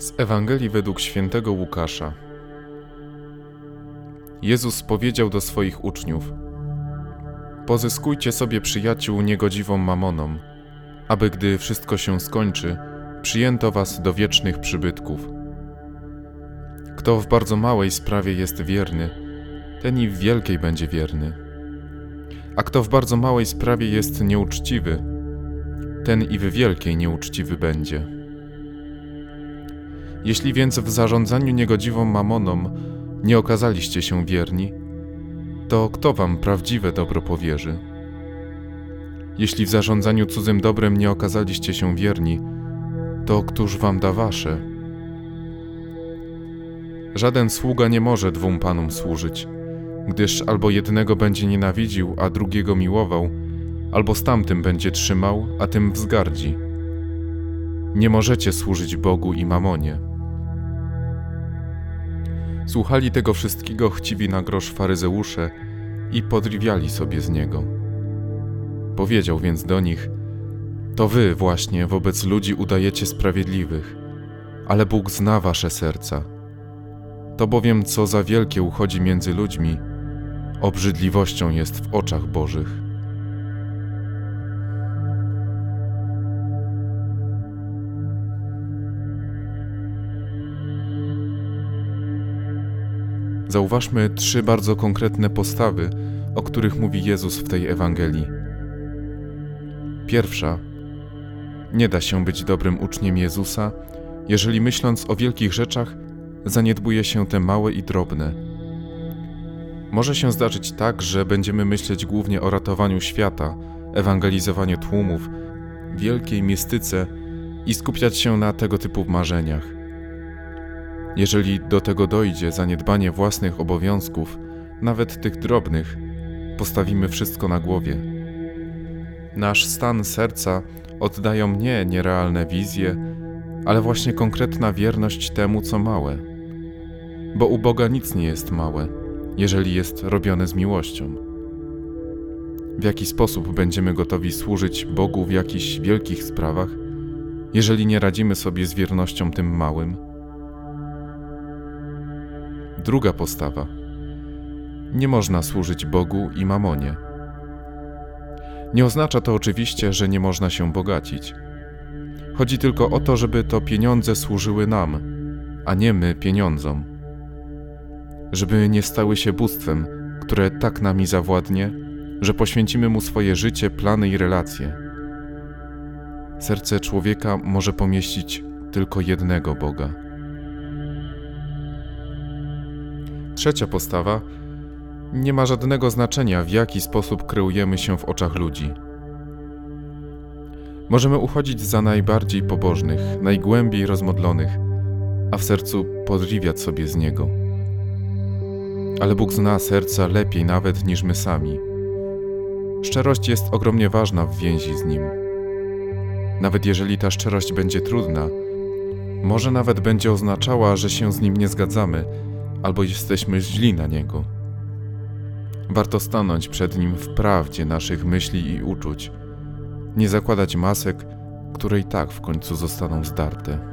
Z Ewangelii według świętego Łukasza. Jezus powiedział do swoich uczniów: Pozyskujcie sobie przyjaciół niegodziwą mamoną, aby gdy wszystko się skończy, przyjęto was do wiecznych przybytków. Kto w bardzo małej sprawie jest wierny, ten i w wielkiej będzie wierny. A kto w bardzo małej sprawie jest nieuczciwy, ten i w wielkiej nieuczciwy będzie. Jeśli więc w zarządzaniu niegodziwą mamoną nie okazaliście się wierni, to kto wam prawdziwe dobro powierzy? Jeśli w zarządzaniu cudzym dobrem nie okazaliście się wierni, to któż wam da wasze? Żaden sługa nie może dwóm panom służyć, gdyż albo jednego będzie nienawidził, a drugiego miłował, albo z tamtym będzie trzymał, a tym wzgardzi. Nie możecie służyć Bogu i mamonie. Słuchali tego wszystkiego chciwi na grosz faryzeusze i podriwiali sobie z niego. Powiedział więc do nich: To wy właśnie wobec ludzi udajecie sprawiedliwych, ale Bóg zna wasze serca. To bowiem, co za wielkie uchodzi między ludźmi, obrzydliwością jest w oczach Bożych. Zauważmy trzy bardzo konkretne postawy, o których mówi Jezus w tej Ewangelii. Pierwsza. Nie da się być dobrym uczniem Jezusa, jeżeli myśląc o wielkich rzeczach, zaniedbuje się te małe i drobne. Może się zdarzyć tak, że będziemy myśleć głównie o ratowaniu świata, ewangelizowaniu tłumów, wielkiej mistyce i skupiać się na tego typu marzeniach. Jeżeli do tego dojdzie zaniedbanie własnych obowiązków, nawet tych drobnych, postawimy wszystko na głowie. Nasz stan serca oddają nie nierealne wizje, ale właśnie konkretna wierność temu, co małe. Bo u Boga nic nie jest małe, jeżeli jest robione z miłością. W jaki sposób będziemy gotowi służyć Bogu w jakichś wielkich sprawach, jeżeli nie radzimy sobie z wiernością tym małym? Druga postawa. Nie można służyć Bogu i mamonie. Nie oznacza to oczywiście, że nie można się bogacić. Chodzi tylko o to, żeby to pieniądze służyły nam, a nie my pieniądzom. Żeby nie stały się bóstwem, które tak nami zawładnie, że poświęcimy mu swoje życie, plany i relacje. Serce człowieka może pomieścić tylko jednego Boga. Trzecia postawa nie ma żadnego znaczenia, w jaki sposób kreujemy się w oczach ludzi. Możemy uchodzić za najbardziej pobożnych, najgłębiej rozmodlonych, a w sercu podriwiać sobie z niego. Ale Bóg zna serca lepiej nawet niż my sami. Szczerość jest ogromnie ważna w więzi z Nim. Nawet jeżeli ta szczerość będzie trudna, może nawet będzie oznaczała, że się z Nim nie zgadzamy, albo jesteśmy źli na Niego. Warto stanąć przed Nim w prawdzie naszych myśli i uczuć, nie zakładać masek, które i tak w końcu zostaną zdarte.